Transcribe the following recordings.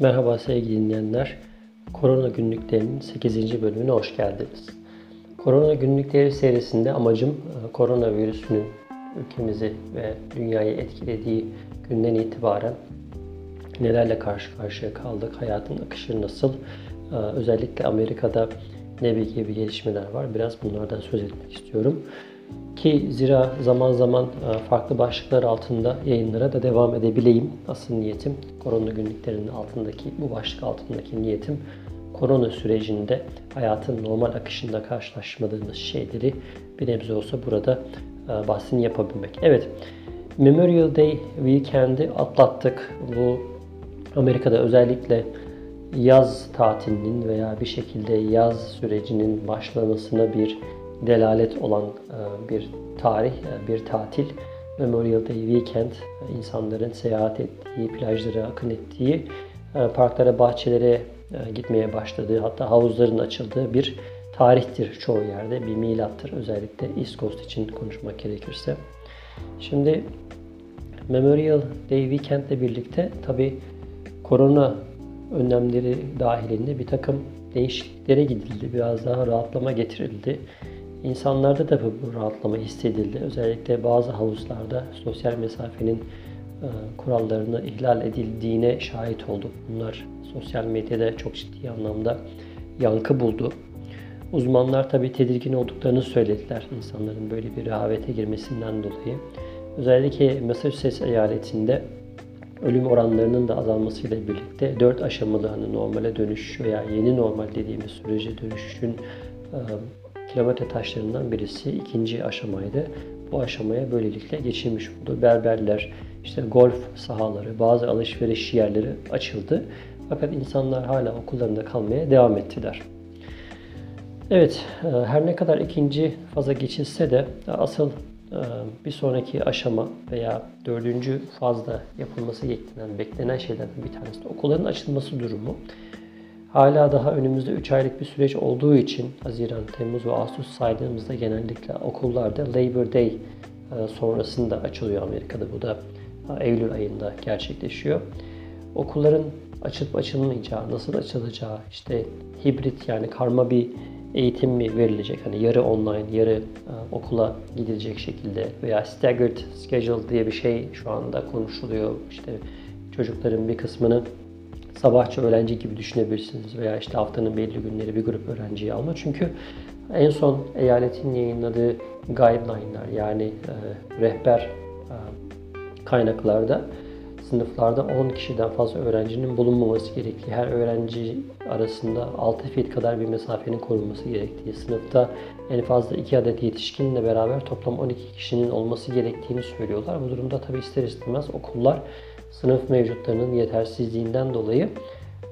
Merhaba sevgili dinleyenler. Korona günlüklerinin 8. bölümüne hoş geldiniz. Korona günlükleri serisinde amacım e, koronavirüsünün ülkemizi ve dünyayı etkilediği günden itibaren nelerle karşı karşıya kaldık, hayatın akışı nasıl, e, özellikle Amerika'da ne gibi gelişmeler var biraz bunlardan söz etmek istiyorum. Ki zira zaman zaman e, farklı başlıklar altında yayınlara da devam edebileyim. Asıl niyetim korona günlüklerinin altındaki, bu başlık altındaki niyetim korona sürecinde hayatın normal akışında karşılaşmadığımız şeyleri bir nebze olsa burada e, bahsini yapabilmek. Evet, Memorial Day weekend'i atlattık. Bu Amerika'da özellikle yaz tatilinin veya bir şekilde yaz sürecinin başlamasına bir delalet olan e, bir tarih, e, bir tatil. Memorial Day Weekend insanların seyahat ettiği, plajlara akın ettiği, e, parklara, bahçelere gitmeye başladığı, hatta havuzların açıldığı bir tarihtir çoğu yerde. Bir milattır özellikle East Coast için konuşmak gerekirse. Şimdi Memorial Day Weekend ile birlikte tabi korona önlemleri dahilinde bir takım değişikliklere gidildi. Biraz daha rahatlama getirildi. İnsanlarda da bu rahatlama hissedildi. Özellikle bazı havuzlarda sosyal mesafenin e, kurallarını ihlal edildiğine şahit olduk. Bunlar sosyal medyada çok ciddi anlamda yankı buldu. Uzmanlar tabii tedirgin olduklarını söylediler insanların böyle bir rehavete girmesinden dolayı. Özellikle Massachusetts eyaletinde ölüm oranlarının da azalmasıyla birlikte 4 aşamalı hani normale dönüş veya yeni normal dediğimiz sürece dönüşün e, kilometre taşlarından birisi ikinci aşamaydı. Bu aşamaya böylelikle geçilmiş oldu. Berberler, işte golf sahaları, bazı alışveriş yerleri açıldı. Fakat insanlar hala okullarında kalmaya devam ettiler. Evet, e, her ne kadar ikinci faza geçilse de asıl e, bir sonraki aşama veya dördüncü fazda yapılması beklenen, beklenen şeylerden bir tanesi de okulların açılması durumu. Hala daha önümüzde 3 aylık bir süreç olduğu için Haziran, Temmuz ve Ağustos saydığımızda genellikle okullarda Labor Day e, sonrasında açılıyor Amerika'da. Bu da e, Eylül ayında gerçekleşiyor. Okulların açılıp açılmayacağı, nasıl açılacağı, işte hibrit yani karma bir eğitim mi verilecek? Hani yarı online, yarı e, okula gidilecek şekilde veya staggered schedule diye bir şey şu anda konuşuluyor. İşte çocukların bir kısmını sabahçı öğrenci gibi düşünebilirsiniz veya işte haftanın belli günleri bir grup öğrenciyi alma. Çünkü en son eyaletin yayınladığı guideline'lar yani e, rehber e, kaynaklarda sınıflarda 10 kişiden fazla öğrencinin bulunmaması gerektiği, her öğrenci arasında 6 fit kadar bir mesafenin korunması gerektiği, sınıfta en fazla 2 adet yetişkinle beraber toplam 12 kişinin olması gerektiğini söylüyorlar. Bu durumda tabi ister istemez okullar sınıf mevcutlarının yetersizliğinden dolayı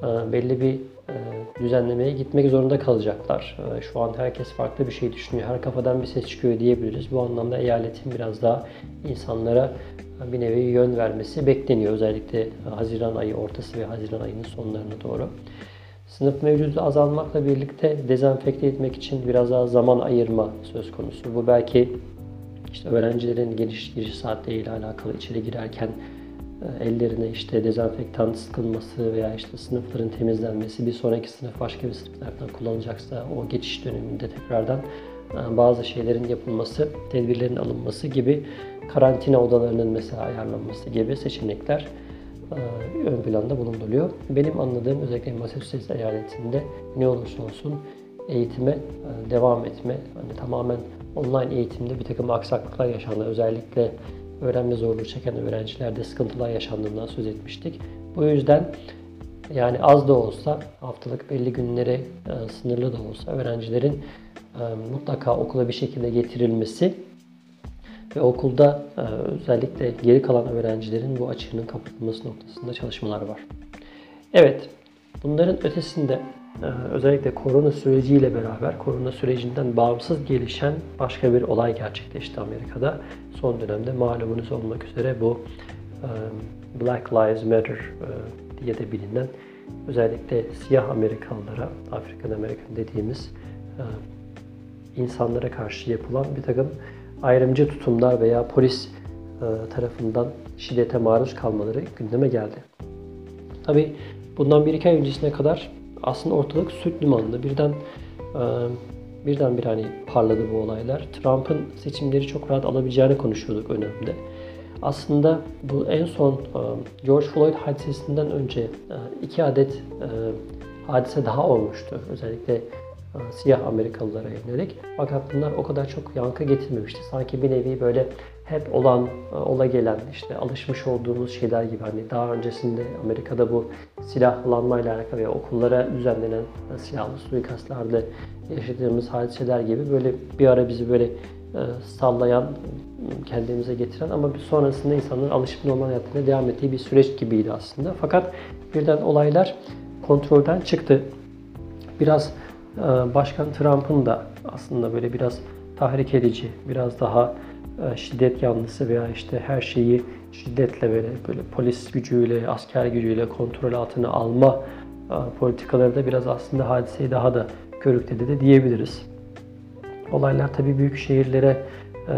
e, belli bir e, düzenlemeye gitmek zorunda kalacaklar. E, şu an herkes farklı bir şey düşünüyor. Her kafadan bir ses çıkıyor diyebiliriz. Bu anlamda eyaletin biraz daha insanlara bir nevi yön vermesi bekleniyor. Özellikle Haziran ayı ortası ve Haziran ayının sonlarına doğru. Sınıf mevcudu azalmakla birlikte dezenfekte etmek için biraz daha zaman ayırma söz konusu. Bu belki işte öğrencilerin giriş, giriş saatleriyle alakalı içeri girerken ellerine işte dezenfektan sıkılması veya işte sınıfların temizlenmesi, bir sonraki sınıf başka bir sınıf tarafından kullanılacaksa o geçiş döneminde tekrardan e, bazı şeylerin yapılması, tedbirlerin alınması gibi karantina odalarının mesela ayarlanması gibi seçenekler e, ön planda bulunduruluyor. Benim anladığım özellikle Massachusetts eyaletinde ne olursa olsun eğitime devam etme, hani tamamen online eğitimde bir takım aksaklıklar yaşandı. Özellikle öğrenme zorluğu çeken öğrencilerde sıkıntılar yaşandığından söz etmiştik. Bu yüzden yani az da olsa haftalık belli günlere e, sınırlı da olsa öğrencilerin e, mutlaka okula bir şekilde getirilmesi ve okulda e, özellikle geri kalan öğrencilerin bu açığının kapatılması noktasında çalışmalar var. Evet, bunların ötesinde özellikle korona süreciyle beraber korona sürecinden bağımsız gelişen başka bir olay gerçekleşti Amerika'da. Son dönemde malumunuz olmak üzere bu e, Black Lives Matter e, diye de bilinen özellikle siyah Amerikalılara, Afrikan Amerikan dediğimiz e, insanlara karşı yapılan bir takım ayrımcı tutumlar veya polis tarafından şiddete maruz kalmaları gündeme geldi. Tabi bundan bir iki ay öncesine kadar aslında ortalık süt limanlı. Birden e, birden bir hani parladı bu olaylar. Trump'ın seçimleri çok rahat alabileceğini konuşuyorduk önemli. Aslında bu en son e, George Floyd hadisesinden önce e, iki adet hadise daha olmuştu. Özellikle siyah Amerikalılara yönelik. Fakat bunlar o kadar çok yankı getirmemişti. Sanki bir nevi böyle hep olan, ola gelen işte alışmış olduğumuz şeyler gibi hani daha öncesinde Amerika'da bu silahlanmayla alakalı ve okullara düzenlenen silahlı suikastlarda yaşadığımız hadiseler gibi böyle bir ara bizi böyle sallayan, kendimize getiren ama bir sonrasında insanların alışıp normal hayatına devam ettiği bir süreç gibiydi aslında. Fakat birden olaylar kontrolden çıktı. Biraz Başkan Trump'ın da aslında böyle biraz tahrik edici, biraz daha e, şiddet yanlısı veya işte her şeyi şiddetle böyle böyle polis gücüyle, asker gücüyle kontrol altına alma e, politikaları da biraz aslında hadiseyi daha da körükledi de diyebiliriz. Olaylar tabii büyük şehirlere e,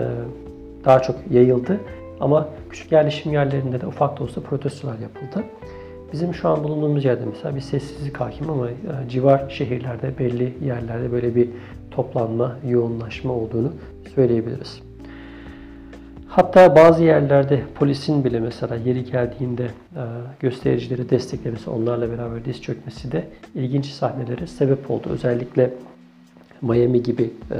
daha çok yayıldı ama küçük yerleşim yerlerinde de ufak da olsa protestolar yapıldı. Bizim şu an bulunduğumuz yerde mesela bir sessizlik hakim ama e, civar şehirlerde belli yerlerde böyle bir toplanma, yoğunlaşma olduğunu söyleyebiliriz. Hatta bazı yerlerde polisin bile mesela yeri geldiğinde e, göstericileri desteklemesi, onlarla beraber diz çökmesi de ilginç sahnelere sebep oldu. Özellikle Miami gibi e,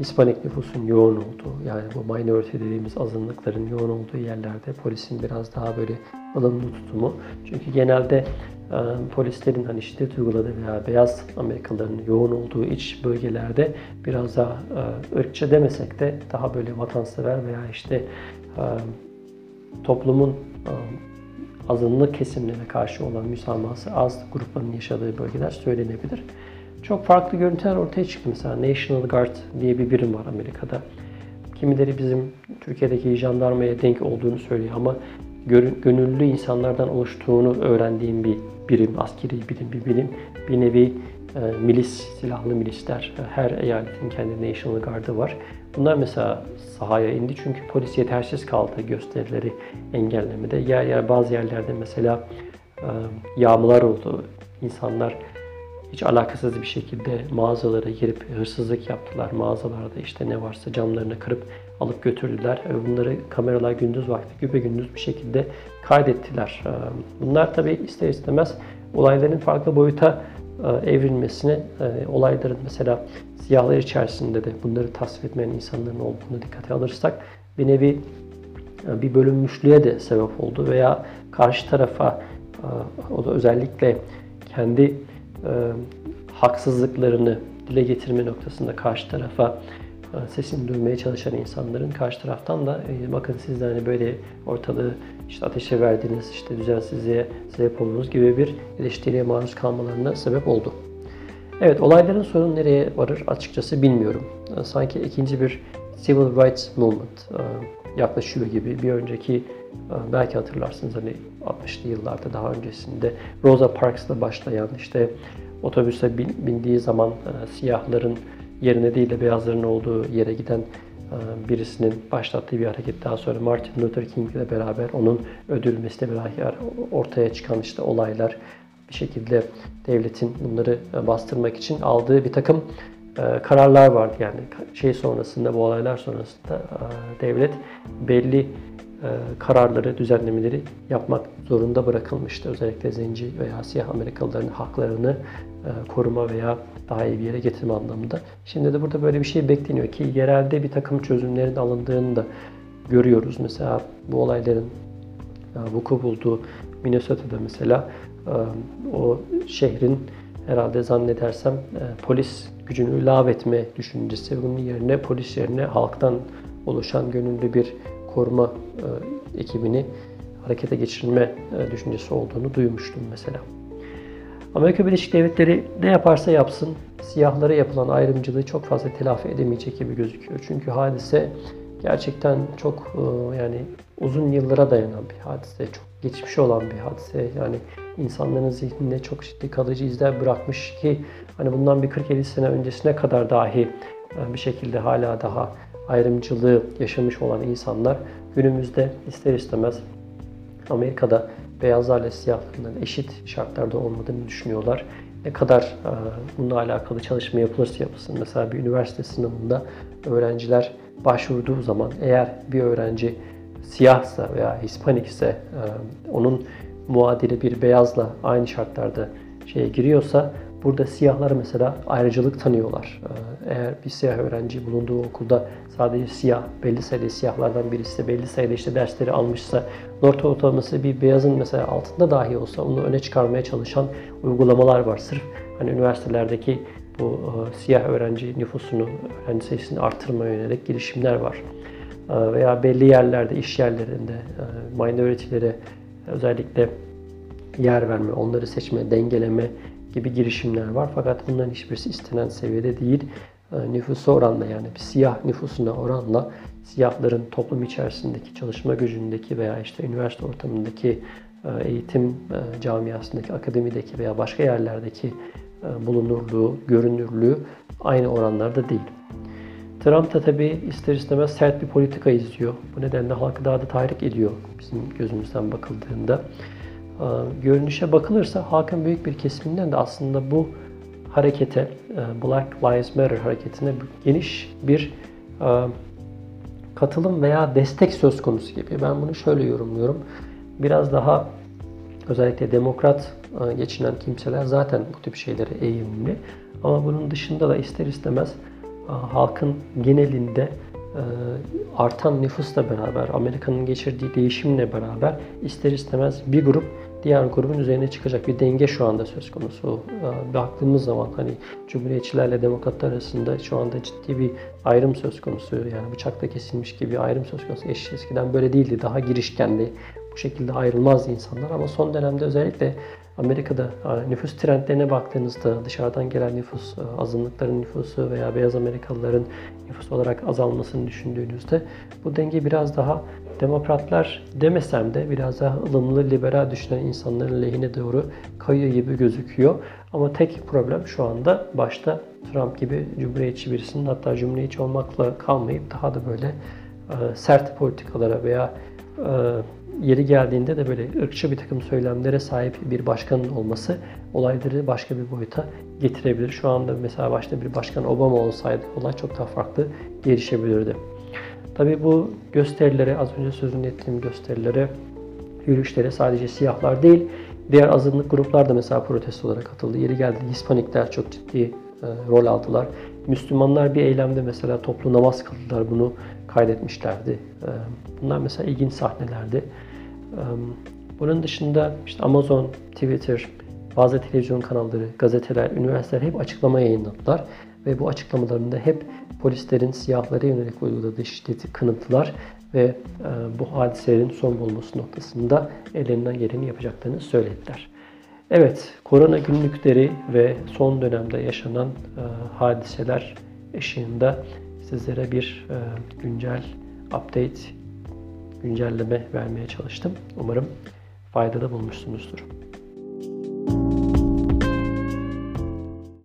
Hispanik nüfusun yoğun olduğu, yani bu minority dediğimiz azınlıkların yoğun olduğu yerlerde polisin biraz daha böyle ılımlı tutumu. Çünkü genelde polislerin hani şiddet uyguladığı veya beyaz Amerikalıların yoğun olduğu iç bölgelerde biraz daha e, ırkçı demesek de daha böyle vatansever veya işte e, toplumun e, azınlık kesimlerine karşı olan müsamahası az grupların yaşadığı bölgeler söylenebilir. Çok farklı görüntüler ortaya çıktı. Mesela National Guard diye bir birim var Amerika'da. Kimileri bizim Türkiye'deki jandarmaya denk olduğunu söylüyor ama gönüllü insanlardan oluştuğunu öğrendiğim bir birim, askeri birim, bir birim. Bir nevi e, milis, silahlı milisler. Her eyaletin kendi National Guard'ı var. Bunlar mesela sahaya indi çünkü polis yetersiz kaldı gösterileri engellemede. Yer yer bazı yerlerde mesela e, yağmurlar oldu. İnsanlar hiç alakasız bir şekilde mağazalara girip hırsızlık yaptılar. Mağazalarda işte ne varsa camlarını kırıp alıp götürdüler. Bunları kameralar gündüz vakti güpe gündüz bir şekilde kaydettiler. Ee, bunlar tabi ister istemez olayların farklı boyuta e, evrilmesine, e, olayların mesela siyahlar içerisinde de bunları tasvir etmeyen insanların olduğunu dikkate alırsak bir nevi e, bir bölünmüşlüğe de sebep oldu veya karşı tarafa özellikle kendi e, haksızlıklarını dile getirme noktasında karşı tarafa e, sesini duymaya çalışan insanların karşı taraftan da e, bakın siz de hani böyle ortalığı işte ateşe verdiğiniz, işte düzensizliğe sebep olduğunuz gibi bir eleştiriye maruz kalmalarına sebep oldu. Evet, olayların sonu nereye varır açıkçası bilmiyorum. Sanki ikinci bir Civil Rights Movement yaklaşıyor gibi. Bir önceki belki hatırlarsınız hani 60'lı yıllarda daha öncesinde Rosa Parks'la başlayan işte otobüse bindiği zaman siyahların yerine değil de beyazların olduğu yere giden e, birisinin başlattığı bir hareket. Daha sonra Martin Luther King ile beraber onun ödülmesiyle beraber ortaya çıkan işte olaylar bir şekilde devletin bunları e, bastırmak için aldığı bir takım e, kararlar vardı. Yani şey sonrasında bu olaylar sonrasında devlet belli kararları, düzenlemeleri yapmak zorunda bırakılmıştı. Özellikle zenci veya siyah Amerikalıların haklarını koruma veya daha iyi bir yere getirme anlamında. Şimdi de burada böyle bir şey bekleniyor ki yerelde bir takım çözümlerin alındığını da görüyoruz. Mesela bu olayların vuku bulduğu Minnesota'da mesela e, o şehrin herhalde zannedersem e, polis gücünü lağvetme düşüncesi. Bunun yerine polis yerine halktan oluşan gönüllü bir koruma e, ekibini harekete geçirme düşüncesi olduğunu duymuştum mesela. Amerika Birleşik Devletleri ne yaparsa yapsın siyahlara yapılan ayrımcılığı çok fazla telafi edemeyecek gibi gözüküyor. Çünkü hadise gerçekten çok e, yani uzun yıllara dayanan bir hadise, çok geçmiş olan bir hadise. Yani insanların zihninde çok ciddi kalıcı izler bırakmış ki hani bundan bir 40-50 sene öncesine kadar dahi e, bir şekilde hala daha ayrımcılığı yaşamış olan insanlar günümüzde ister istemez Amerika'da beyazlarla siyahların eşit şartlarda olmadığını düşünüyorlar. Ne kadar e, bununla alakalı çalışma yapılırsa yapılsın. Mesela bir üniversite sınavında öğrenciler başvurduğu zaman eğer bir öğrenci siyahsa veya Hispanik ise e, onun muadili bir beyazla aynı şartlarda şeye giriyorsa burada siyahlar mesela ayrıcalık tanıyorlar. E, eğer bir siyah öğrenci bulunduğu okulda sadece siyah, belli sayıda siyahlardan birisi de belli sayıda işte dersleri almışsa not ortalaması bir beyazın mesela altında dahi olsa onu öne çıkarmaya çalışan uygulamalar var. Sırf hani üniversitelerdeki bu e, siyah öğrenci nüfusunu, öğrenci sayısını artırmaya yönelik girişimler var. E, veya belli yerlerde, iş yerlerinde e, minoritilere özellikle yer verme, onları seçme, dengeleme gibi girişimler var. Fakat bunların hiçbirisi istenen seviyede değil. E, nüfusu oranla yani bir siyah nüfusuna oranla siyahların toplum içerisindeki çalışma gücündeki veya işte üniversite ortamındaki e, eğitim e, camiasındaki, akademideki veya başka yerlerdeki bulunurluğu, görünürlüğü aynı oranlarda değil. Trump da tabi ister istemez sert bir politika izliyor. Bu nedenle halkı daha da tahrik ediyor bizim gözümüzden bakıldığında. Görünüşe bakılırsa halkın büyük bir kesiminden de aslında bu harekete, e, Black Lives Matter hareketine geniş bir e, katılım veya destek söz konusu gibi. Ben bunu şöyle yorumluyorum. Biraz daha özellikle demokrat e, geçinen kimseler zaten bu tip şeylere eğilimli. Ama bunun dışında da ister istemez halkın genelinde artan nüfusla beraber, Amerika'nın geçirdiği değişimle beraber ister istemez bir grup diğer grubun üzerine çıkacak bir denge şu anda söz konusu. Ee, baktığımız zaman hani Cumhuriyetçilerle Demokratlar arasında şu anda ciddi bir ayrım söz konusu. Yani bıçakta kesilmiş gibi ayrım söz konusu. Eş, eskiden böyle değildi. Daha girişkendi. Bu şekilde ayrılmazdı insanlar ama son dönemde özellikle Amerika'da e, nüfus trendlerine baktığınızda dışarıdan gelen nüfus, e, azınlıkların nüfusu veya beyaz Amerikalıların nüfus olarak azalmasını düşündüğünüzde bu denge biraz daha demokratlar demesem de biraz daha ılımlı, liberal düşünen insanların lehine doğru kayıyor gibi gözüküyor. Ama tek problem şu anda başta Trump gibi cumhuriyetçi birisinin hatta cumhuriyetçi olmakla kalmayıp daha da böyle e, sert politikalara veya yeri geldiğinde de böyle ırkçı bir takım söylemlere sahip bir başkanın olması olayları başka bir boyuta getirebilir. Şu anda mesela başta bir başkan Obama olsaydı olay çok daha farklı gelişebilirdi. Tabii bu gösterilere, az önce sözünü ettiğim gösterilere, yürüyüşlere sadece siyahlar değil, diğer azınlık gruplar da mesela protesto olarak katıldı. Yeri geldi Hispanikler çok ciddi e, rol aldılar. Müslümanlar bir eylemde mesela toplu namaz kıldılar. Bunu kaydetmişlerdi. E, bunlar mesela ilginç sahnelerdi. E, bunun dışında işte Amazon, Twitter, bazı televizyon kanalları, gazeteler, üniversiteler hep açıklama yayınladılar. Ve bu açıklamalarında hep polislerin siyahlara yönelik uyguladığı şiddeti kınıttılar ve e, bu hadiselerin son bulması noktasında ellerinden geleni yapacaklarını söylediler. Evet, korona günlükleri ve son dönemde yaşanan e, hadiseler ışığında sizlere bir güncel update, güncelleme vermeye çalıştım. Umarım faydalı bulmuşsunuzdur.